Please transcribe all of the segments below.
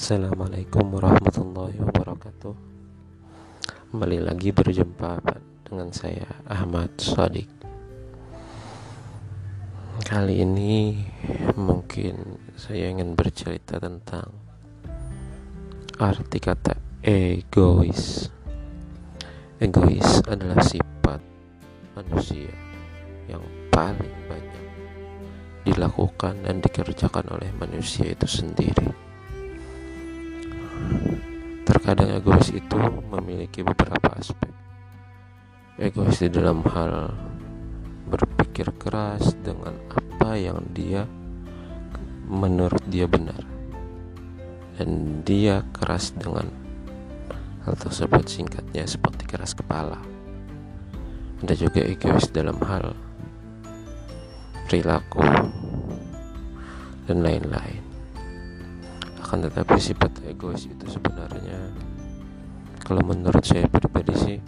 Assalamualaikum warahmatullahi wabarakatuh. Kembali lagi berjumpa dengan saya Ahmad Sodik Kali ini mungkin saya ingin bercerita tentang Arti kata egois. Egois adalah sifat manusia yang paling banyak dilakukan dan dikerjakan oleh manusia itu sendiri Terkadang egois itu memiliki beberapa aspek. Egois di dalam hal berpikir keras dengan apa yang dia menurut dia benar. Dan dia keras dengan hal tersebut singkatnya seperti keras kepala. Ada juga egois dalam hal perilaku dan lain-lain akan tetapi sifat egois itu sebenarnya. Kalau menurut saya pribadi sih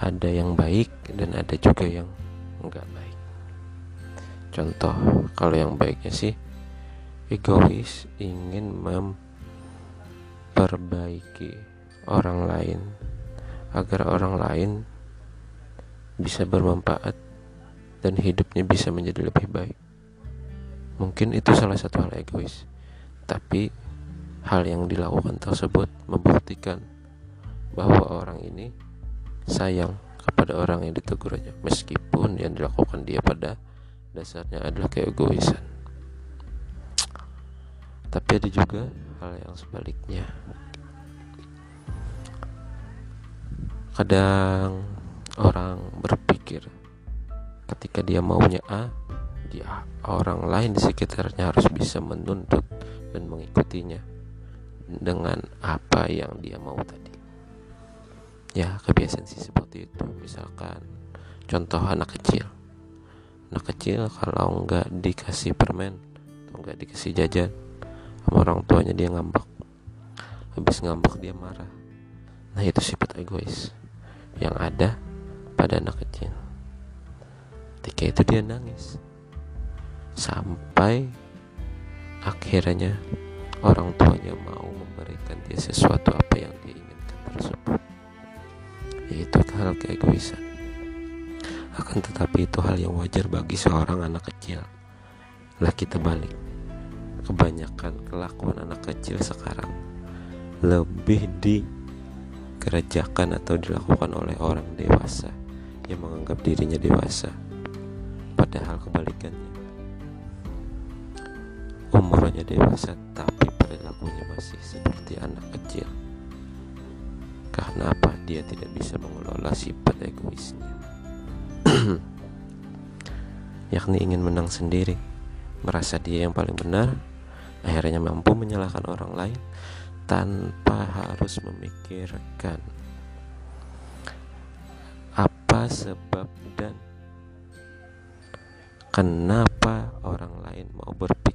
ada yang baik dan ada juga yang enggak baik. Contoh kalau yang baiknya sih egois ingin memperbaiki orang lain agar orang lain bisa bermanfaat dan hidupnya bisa menjadi lebih baik. Mungkin itu salah satu hal egois, tapi hal yang dilakukan tersebut membuktikan bahwa orang ini sayang kepada orang yang ditegurnya, meskipun yang dilakukan dia pada dasarnya adalah keegoisan. Tapi ada juga hal yang sebaliknya. Kadang orang berpikir ketika dia maunya A, dia orang lain di sekitarnya harus bisa menuntut dan mengikutinya dengan apa yang dia mau tadi. Ya kebiasaan sih seperti itu. Misalkan contoh anak kecil. Anak kecil kalau nggak dikasih permen atau nggak dikasih jajan sama orang tuanya dia ngambek. Habis ngambek dia marah. Nah itu sifat egois yang ada pada anak kecil. Ketika itu dia nangis. Sampai akhirnya orang tuanya mau memberikan dia sesuatu apa yang dia inginkan tersebut. Yaitu hal keegoisan. Akan tetapi itu hal yang wajar bagi seorang anak kecil. Lah kita balik. Kebanyakan kelakuan anak kecil sekarang lebih dikerjakan atau dilakukan oleh orang dewasa yang menganggap dirinya dewasa. Padahal kebalikannya umurnya dewasa tapi perilakunya masih seperti anak kecil. Karena apa? Dia tidak bisa mengelola sifat egoisnya. Yakni ingin menang sendiri merasa dia yang paling benar akhirnya mampu menyalahkan orang lain tanpa harus memikirkan apa sebab dan kenapa orang lain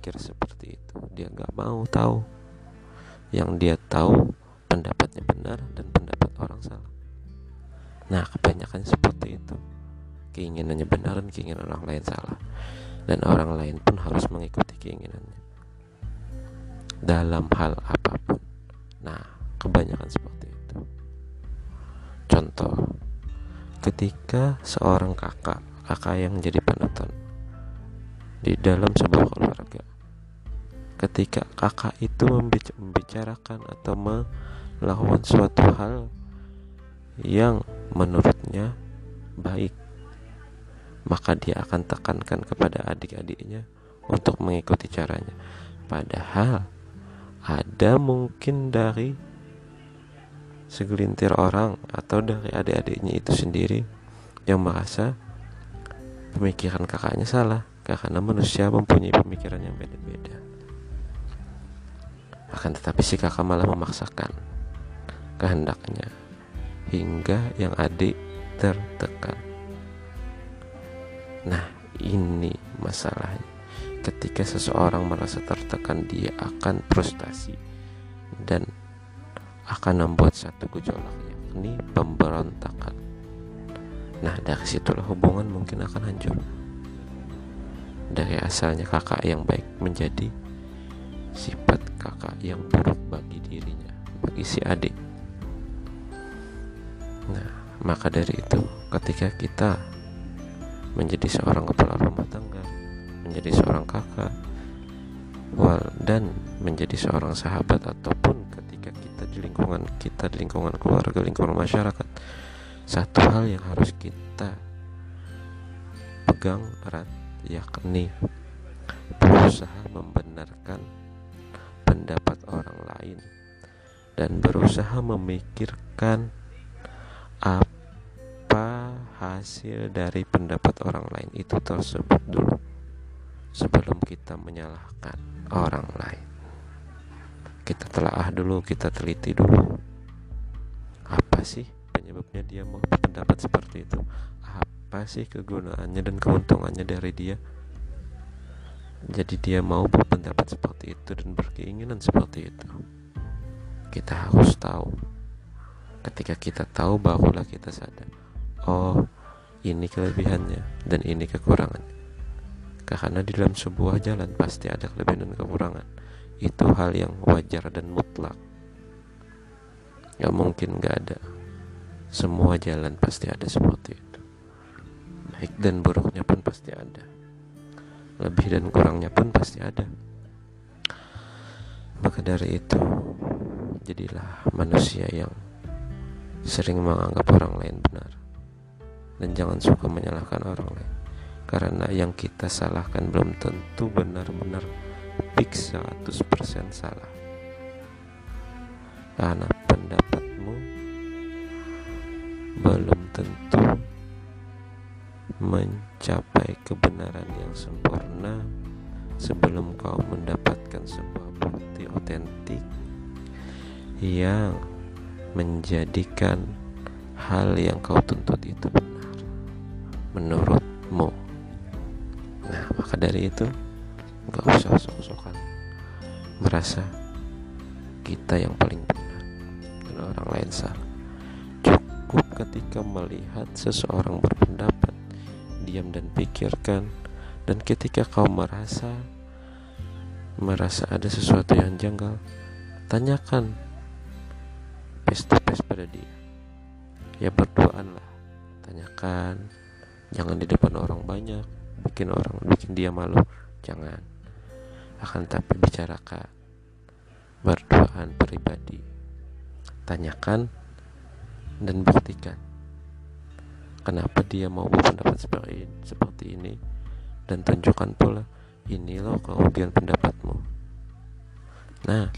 berpikir seperti itu. Dia nggak mau tahu. Yang dia tahu pendapatnya benar dan pendapat orang salah. Nah kebanyakan seperti itu. Keinginannya benar dan keinginan orang lain salah. Dan orang lain pun harus mengikuti keinginannya. Dalam hal apa pun. Nah kebanyakan seperti itu. Contoh. Ketika seorang kakak kakak yang menjadi penonton di dalam sebuah keluarga. Ketika kakak itu membicarakan atau melakukan suatu hal yang menurutnya baik, maka dia akan tekankan kepada adik-adiknya untuk mengikuti caranya. Padahal ada mungkin dari segelintir orang atau dari adik-adiknya itu sendiri yang merasa pemikiran kakaknya salah karena manusia mempunyai pemikiran yang beda-beda. Akan tetapi si kakak malah memaksakan kehendaknya hingga yang adik tertekan. Nah, ini masalahnya. Ketika seseorang merasa tertekan, dia akan frustasi dan akan membuat satu gejolak yakni pemberontakan. Nah, dari situlah hubungan mungkin akan hancur dari asalnya kakak yang baik menjadi sifat kakak yang buruk bagi dirinya, bagi si adik. Nah, maka dari itu, ketika kita menjadi seorang kepala rumah tangga, menjadi seorang kakak, wal dan menjadi seorang sahabat ataupun ketika kita di lingkungan kita di lingkungan keluarga, lingkungan masyarakat, satu hal yang harus kita pegang erat yakni berusaha membenarkan pendapat orang lain dan berusaha memikirkan apa hasil dari pendapat orang lain itu tersebut dulu sebelum kita menyalahkan orang lain. Kita telah dulu kita teliti dulu. Apa sih penyebabnya dia mau berpendapat seperti itu? Apa sih kegunaannya dan keuntungannya dari dia jadi dia mau berpendapat seperti itu dan berkeinginan seperti itu. Kita harus tahu. Ketika kita tahu barulah kita sadar. Oh ini kelebihannya dan ini kekurangannya. Karena di dalam sebuah jalan pasti ada kelebihan dan kekurangan. Itu hal yang wajar dan mutlak. Gak mungkin gak ada. Semua jalan pasti ada seperti itu. Baik dan buruknya pun pasti ada lebih dan kurangnya pun pasti ada. Maka dari itu jadilah manusia yang sering menganggap orang lain benar. Dan jangan suka menyalahkan orang lain. Karena yang kita salahkan belum tentu benar-benar fix 100% salah. Karena pendapatmu belum tentu mencapai kebenaran yang sempurna sebelum kau mendapatkan sebuah bukti otentik yang menjadikan hal yang kau tuntut itu benar menurutmu. Nah maka dari itu gak usah sok-sokan merasa kita yang paling benar dan orang lain salah. Cukup ketika melihat seseorang berpendapat diam dan pikirkan. Dan ketika kau merasa merasa ada sesuatu yang janggal tanyakan face to face pada dia. Ya berdoaanlah tanyakan jangan di depan orang banyak bikin orang bikin dia malu. Jangan. Akan tapi bicarakan. Berdoaan pribadi. Tanyakan dan buktikan kenapa dia mau berpendapat seperti seperti ini. Dan tunjukkan pula ini loh kerugian pendapatmu. Nah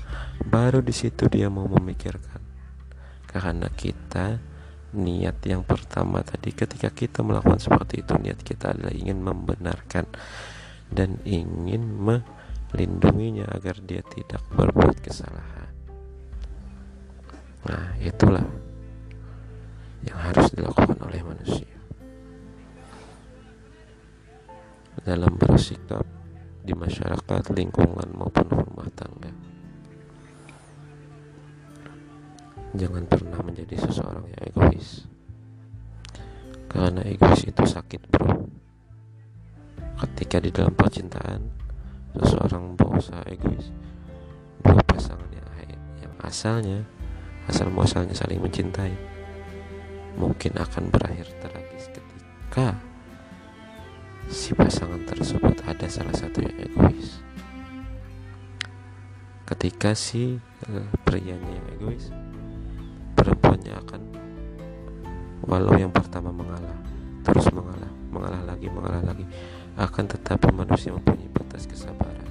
baru di situ dia mau memikirkan. Karena kita niat yang pertama tadi ketika kita melakukan seperti itu niat kita adalah ingin membenarkan dan ingin melindunginya agar dia tidak berbuat kesalahan. Nah itulah yang harus dilakukan oleh manusia dalam bersikap di masyarakat, lingkungan maupun rumah tangga. Jangan pernah menjadi seseorang yang egois. Karena egois itu sakit, Bro. Ketika di dalam percintaan, seseorang berusaha egois, dua pasangan yang, asalnya asal muasalnya saling mencintai mungkin akan berakhir tragis ketika si pasangan tersebut ada salah satu yang egois. Ketika si uh, prianya yang egois, perempuannya akan walau yang pertama mengalah, terus mengalah, mengalah lagi, mengalah lagi, akan tetapi manusia mempunyai batas kesabaran.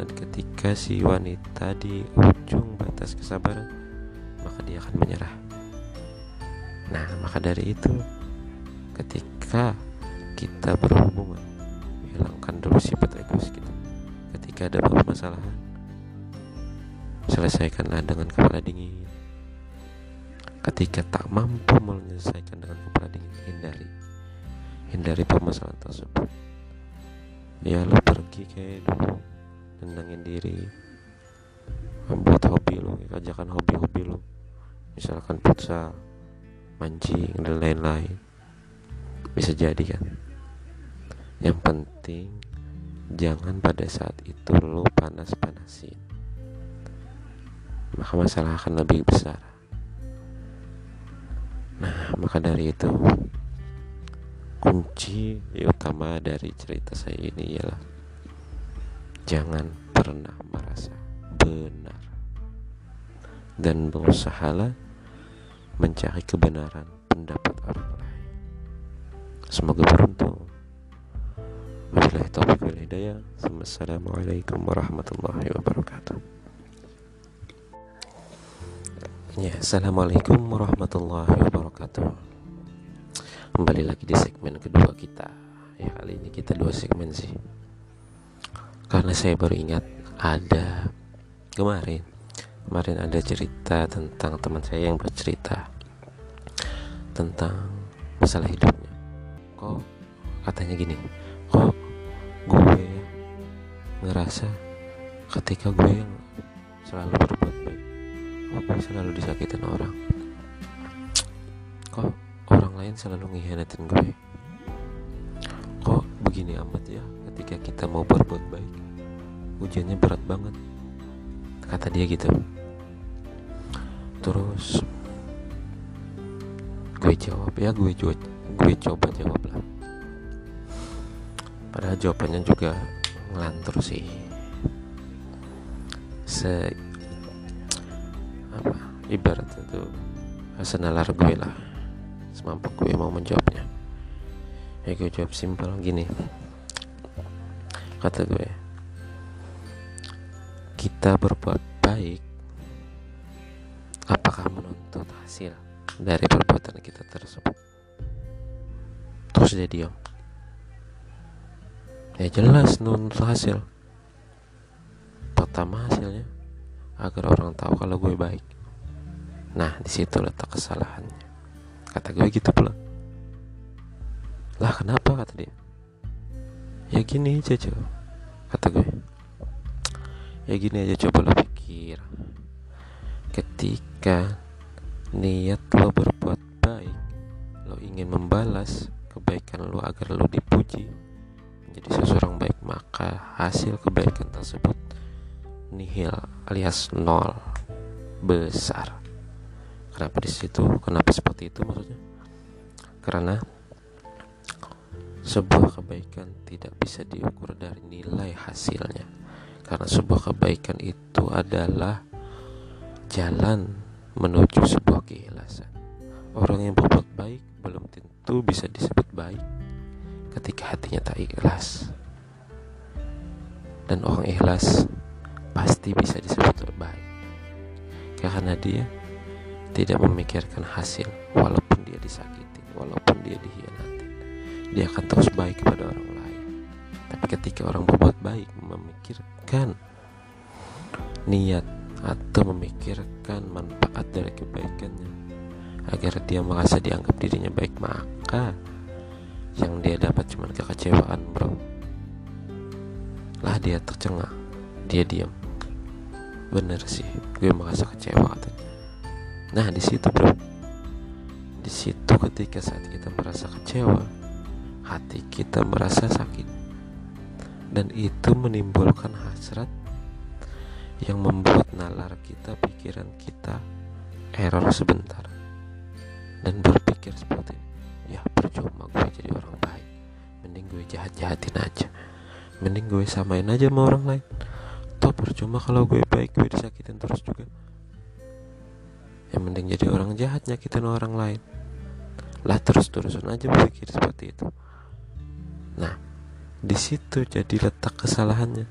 Dan ketika si wanita di ujung batas kesabaran, maka dia akan menyerah Nah, maka dari itu, ketika kita berhubungan, hilangkan dulu sifat egois kita. Ketika ada permasalahan, selesaikanlah dengan kepala dingin. Ketika tak mampu menyelesaikan dengan kepala dingin, hindari. Hindari permasalahan tersebut. Ya lo pergi kayak dulu, tenangin diri, membuat hobi lo, kerjakan hobi-hobi lo, misalkan futsal, mancing dan lain-lain. Bisa jadi kan? Yang penting jangan pada saat itu lo panas-panasin. Maka masalah akan lebih besar. Nah maka dari itu kunci utama dari cerita saya ini ialah jangan pernah merasa benar dan berusahalah mencari kebenaran pendapat orang lain semoga beruntung Wabillahi taufiq wal hidayah. Assalamualaikum warahmatullahi wabarakatuh. Ya, Assalamualaikum warahmatullahi wabarakatuh. Kembali lagi di segmen kedua kita. Ya, kali ini kita dua segmen sih. Karena saya baru ingat ada kemarin kemarin ada cerita tentang teman saya yang bercerita tentang masalah hidupnya. Kok? Katanya gini, kok gue ngerasa ketika gue yang selalu berbuat baik kok gue selalu disakitin orang? Kok orang lain selalu ngehianatin gue? Kok begini amat ya ketika kita mau berbuat baik? Ujiannya berat banget kata dia gitu. Terus gue jawab. Ya gue gue coba jawab lah. Padahal jawabannya juga ngelantur sih. Se apa? Ibarat itu senalar gue lah. Semampu gue mau menjawabnya. Ya gue jawab simpel gini. Kata gue kita berbuat baik apakah menuntut hasil dari perbuatan kita tersebut. Terus dia diam. Ya jelas nuntut hasil. Pertama hasilnya agar orang tahu kalau gue baik. Nah di situ letak kesalahannya. Kata gue gitu pula. Lah kenapa? Kata dia. Ya gini aja coba kata gue. Ya gini aja coba lo pikir. Ketika niat lo berbuat ingin membalas kebaikan lo agar lo dipuji menjadi seseorang baik maka hasil kebaikan tersebut nihil alias nol besar. Kenapa di situ? Kenapa seperti itu maksudnya? Karena sebuah kebaikan tidak bisa diukur dari nilai hasilnya. Karena sebuah kebaikan itu adalah jalan menuju sebuah keikhlasan orang yang berbuat baik belum tentu bisa disebut baik ketika hatinya tak ikhlas. Dan orang ikhlas pasti bisa disebut baik karena dia tidak memikirkan hasil walaupun dia disakiti walaupun dia dikhianati dia akan terus baik kepada orang lain. Tapi ketika orang berbuat baik memikirkan niat atau memikirkan manfaat dari kebaikannya agar dia merasa dianggap dirinya baik maka yang dia dapat cuma kekecewaan bro. Lah dia tercengang. Dia diam. Bener sih gue merasa kecewa nah di situ bro. Di situ ketika saat kita merasa kecewa hati kita merasa sakit. Dan itu menimbulkan hasrat yang membuat nalar kita pikiran kita error sebentar dan berpikir seperti ini. Ya percuma gue jadi orang baik. Mending gue jahat jahatin aja. Mending gue samain aja sama orang lain. Toh percuma kalau gue baik gue disakitin terus juga. Yang mending jadi orang jahat nyakitin orang lain. Lah terus terusan aja berpikir seperti itu. Nah di situ jadi letak kesalahannya.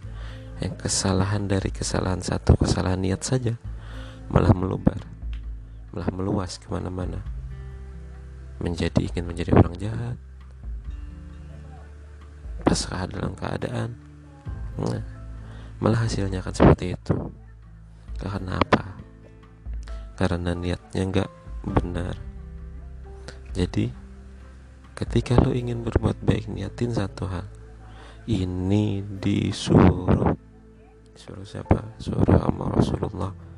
Yang kesalahan dari kesalahan satu kesalahan niat saja malah melubar malah meluas ke mana-mana menjadi ingin menjadi orang jahat. Pasrah dalam keadaan. Nah, malah hasilnya akan seperti itu. Karena apa? Karena niatnya nggak benar. Jadi ketika lo ingin berbuat baik niatin satu hal. Ini disuruh. Disuruh siapa? Suruh sama Rasulullah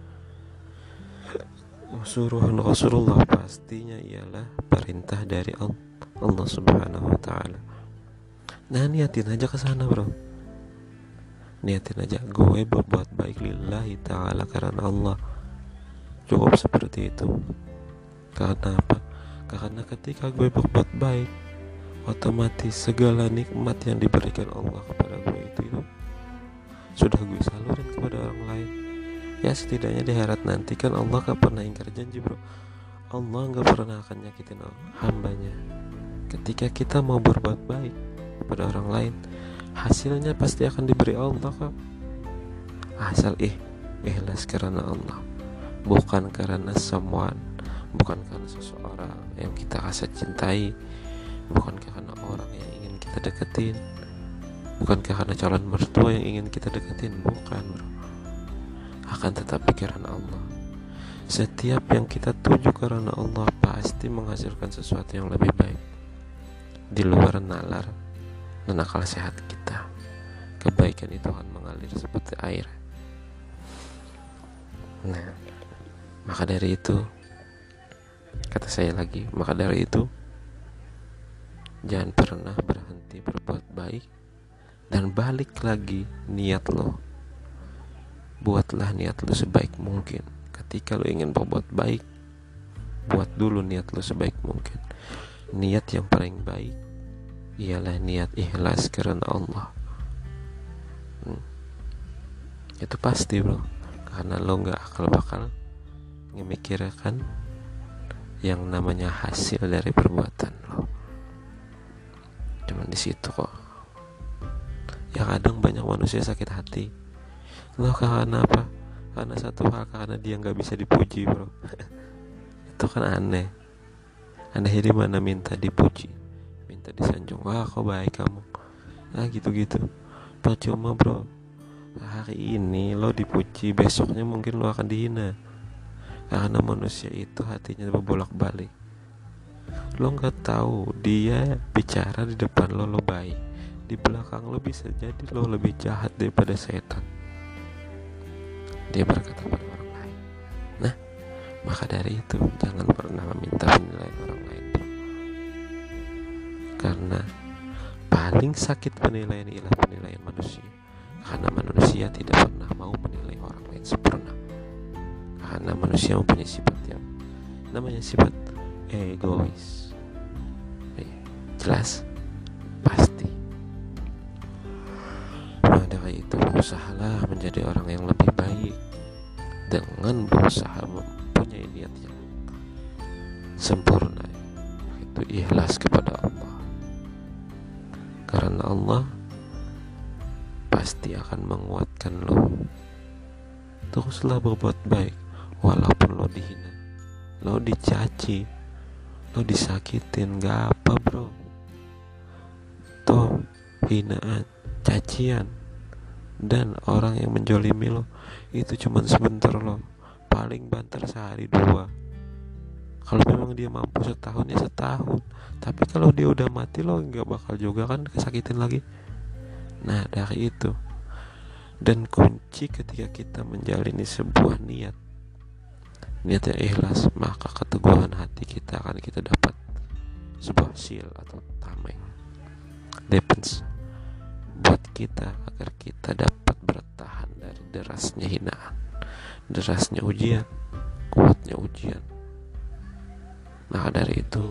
suruh Rasulullah pastinya ialah perintah dari Allah Subhanahu wa taala. Nah, niatin aja ke sana, Bro. Niatin aja gue berbuat baik lillahi taala karena Allah. cukup seperti itu karena apa karena ketika gue berbuat baik otomatis segala nikmat yang diberikan Allah kepada gue itu, itu sudah gue salurin kepada orang lain ya setidaknya di akhirat nanti kan Allah gak pernah ingkar janji bro. Allah gak pernah akan nyakitin hambanya. Ketika kita mau berbuat baik kepada orang lain hasilnya pasti akan diberi Allah kok asal ih ikhlas karena Allah bukan karena someone bukan karena seseorang yang kita rasa cintai bukan karena orang yang ingin kita deketin bukan karena calon mertua yang ingin kita deketin bukan bro akan tetap pikiran Allah. Setiap yang kita tuju karena Allah pasti menghasilkan sesuatu yang lebih baik. Di luar nalar dan akal sehat kita. Kebaikan itu akan mengalir seperti air. Nah maka dari itu kata saya lagi maka dari itu jangan pernah berhenti berbuat baik dan balik lagi niat lo buatlah niat lo sebaik mungkin. Ketika lo ingin berbuat baik buat dulu niat lo sebaik mungkin. Niat yang paling baik ialah niat ikhlas karena Allah. Hmm. itu pasti bro. Karena lo nggak akal bakal memikirkan yang namanya hasil dari perbuatan lo cuman di situ kok. Ya kadang banyak manusia sakit hati lo karena apa? Karena satu hal karena dia nggak bisa dipuji bro. Itu kan aneh. Aneh di mana minta dipuji? Minta disanjung wah kok baik kamu? Nah gitu gitu percuma bro. Hari ini lo dipuji besoknya mungkin lo akan dihina. Karena manusia itu hatinya berbolak balik lo nggak tahu dia bicara di depan lo lo baik. Di belakang lo bisa jadi lo lebih jahat daripada setan dia berkata pada orang lain nah maka dari itu jangan pernah meminta penilaian orang lain. Karena paling sakit penilaian ialah penilaian manusia. Karena manusia tidak pernah mau menilai orang lain sempurna. Karena manusia mempunyai sifat yang namanya sifat egois. Iya, jelas berusahalah menjadi orang yang lebih baik dengan berusaha mempunyai niat yang sempurna itu ikhlas kepada Allah. Karena Allah pasti akan menguatkan lo. Teruslah berbuat baik walaupun lo dihina lo dicaci lo disakitin gak apa bro. Tuh hinaan cacian dan orang yang menjolimi lo itu cuman sebentar lo. Paling banter sehari dua. Kalau memang dia mampu setahun ya setahun. Tapi kalau dia udah mati lo nggak bakal juga kan kesakitin lagi. Nah, dari itu. Dan kunci ketika kita menjalani sebuah niat. Niat yang ikhlas maka keteguhan hati kita akan kita dapat. Sebuah seal atau tameng. Depends buat kita agar kita dapat bertahan dari derasnya hinaan derasnya ujian kuatnya ujian maka dari itu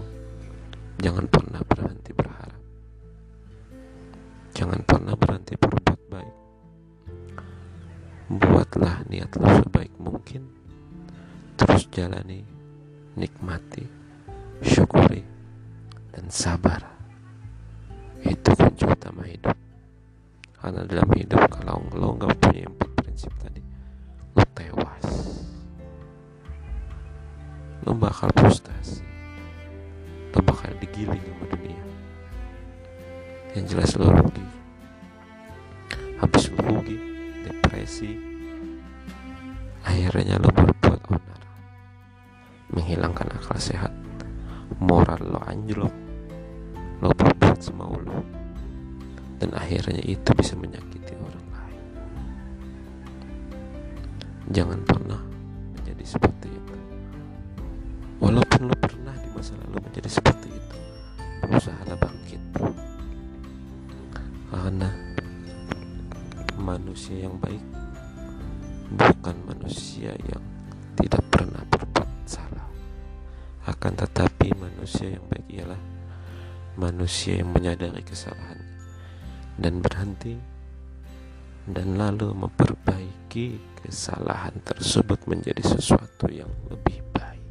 jangan pernah berhenti berharap Jangan pernah berhenti berbuat baik. Buatlah niat lo sebaik mungkin. Terus jalani, nikmati, syukuri, dan sabar. Itu kunci utama hidup. Karena dalam hidup kalau lo nggak punya empat prinsip tadi, lo tewas. Lo bakal frustasi. Lo bakal digiling sama dunia. Yang jelas lo rugi. Habis lo rugi depresi akhirnya lo berbuat onar. Menghilangkan akal sehat. Moral lo anjlok. Lo berbuat semau lo dan akhirnya itu bisa menyakiti orang lain. Jangan pernah menjadi seperti itu. Walaupun lo pernah di masa lalu menjadi seperti itu berusaha bangkit. Karena manusia yang baik bukan manusia yang tidak pernah berbuat salah. Akan tetapi manusia yang baik ialah manusia yang menyadari kesalahannya dan berhenti dan lalu memperbaiki kesalahan tersebut menjadi sesuatu yang lebih baik.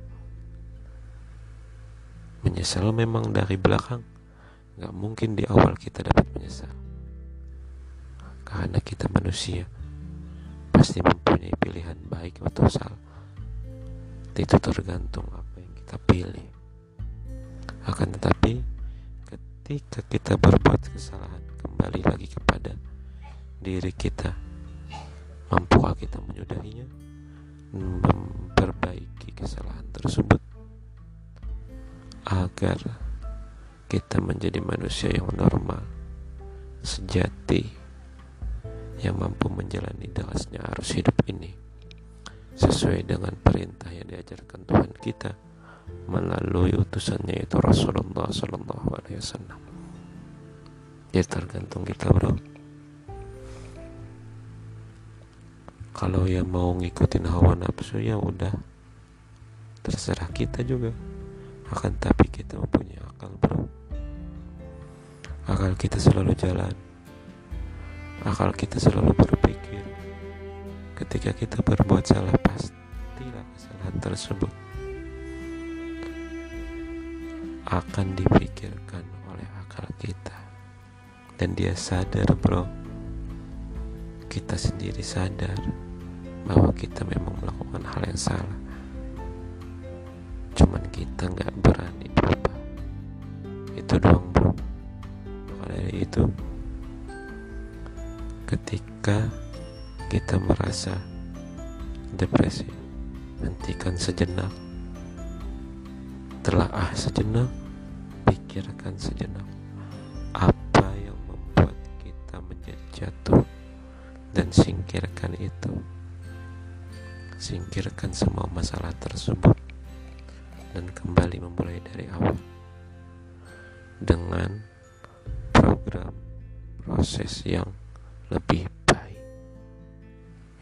Menyesal memang dari belakang, nggak mungkin di awal kita dapat menyesal. Karena kita manusia, pasti mempunyai pilihan baik atau salah. Itu tergantung apa yang kita pilih. Akan tetapi, ketika kita berbuat kesalahan, kembali lagi kepada diri kita. Mampukah kita menyudahinya? Memperbaiki kesalahan tersebut agar kita menjadi manusia yang normal sejati yang mampu menjalani derasnya arus hidup ini sesuai dengan perintah yang diajarkan Tuhan kita melalui utusannya itu Rasulullah Sallallahu Alaihi Wasallam. Ya tergantung kita bro. kalau yang mau ngikutin hawa nafsu ya udah. Terserah kita juga. Akan tapi kita mempunyai akal bro. Akal kita selalu jalan. Akal kita selalu berpikir. Ketika kita berbuat salah pastilah kesalahan tersebut akan dipikirkan oleh akal kita. Dan dia sadar bro. Kita sendiri sadar bahwa kita memang melakukan hal yang salah. Cuman kita nggak berani berubah itu doang bro. Maka dari itu ketika kita merasa depresi hentikan sejenak telaah sejenak? Pikirkan sejenak. Apa yang membuat kita menjadi jatuh? Dan singkirkan itu. Singkirkan semua masalah tersebut. Dan kembali memulai dari awal. Dengan program proses yang lebih baik.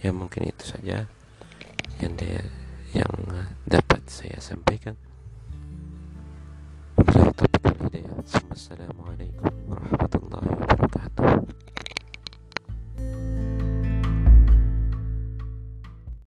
Ya mungkin itu saja yang dia yang dapat saya sampaikan الهداية ثم السلام عليكم ورحمة الله وبركاته.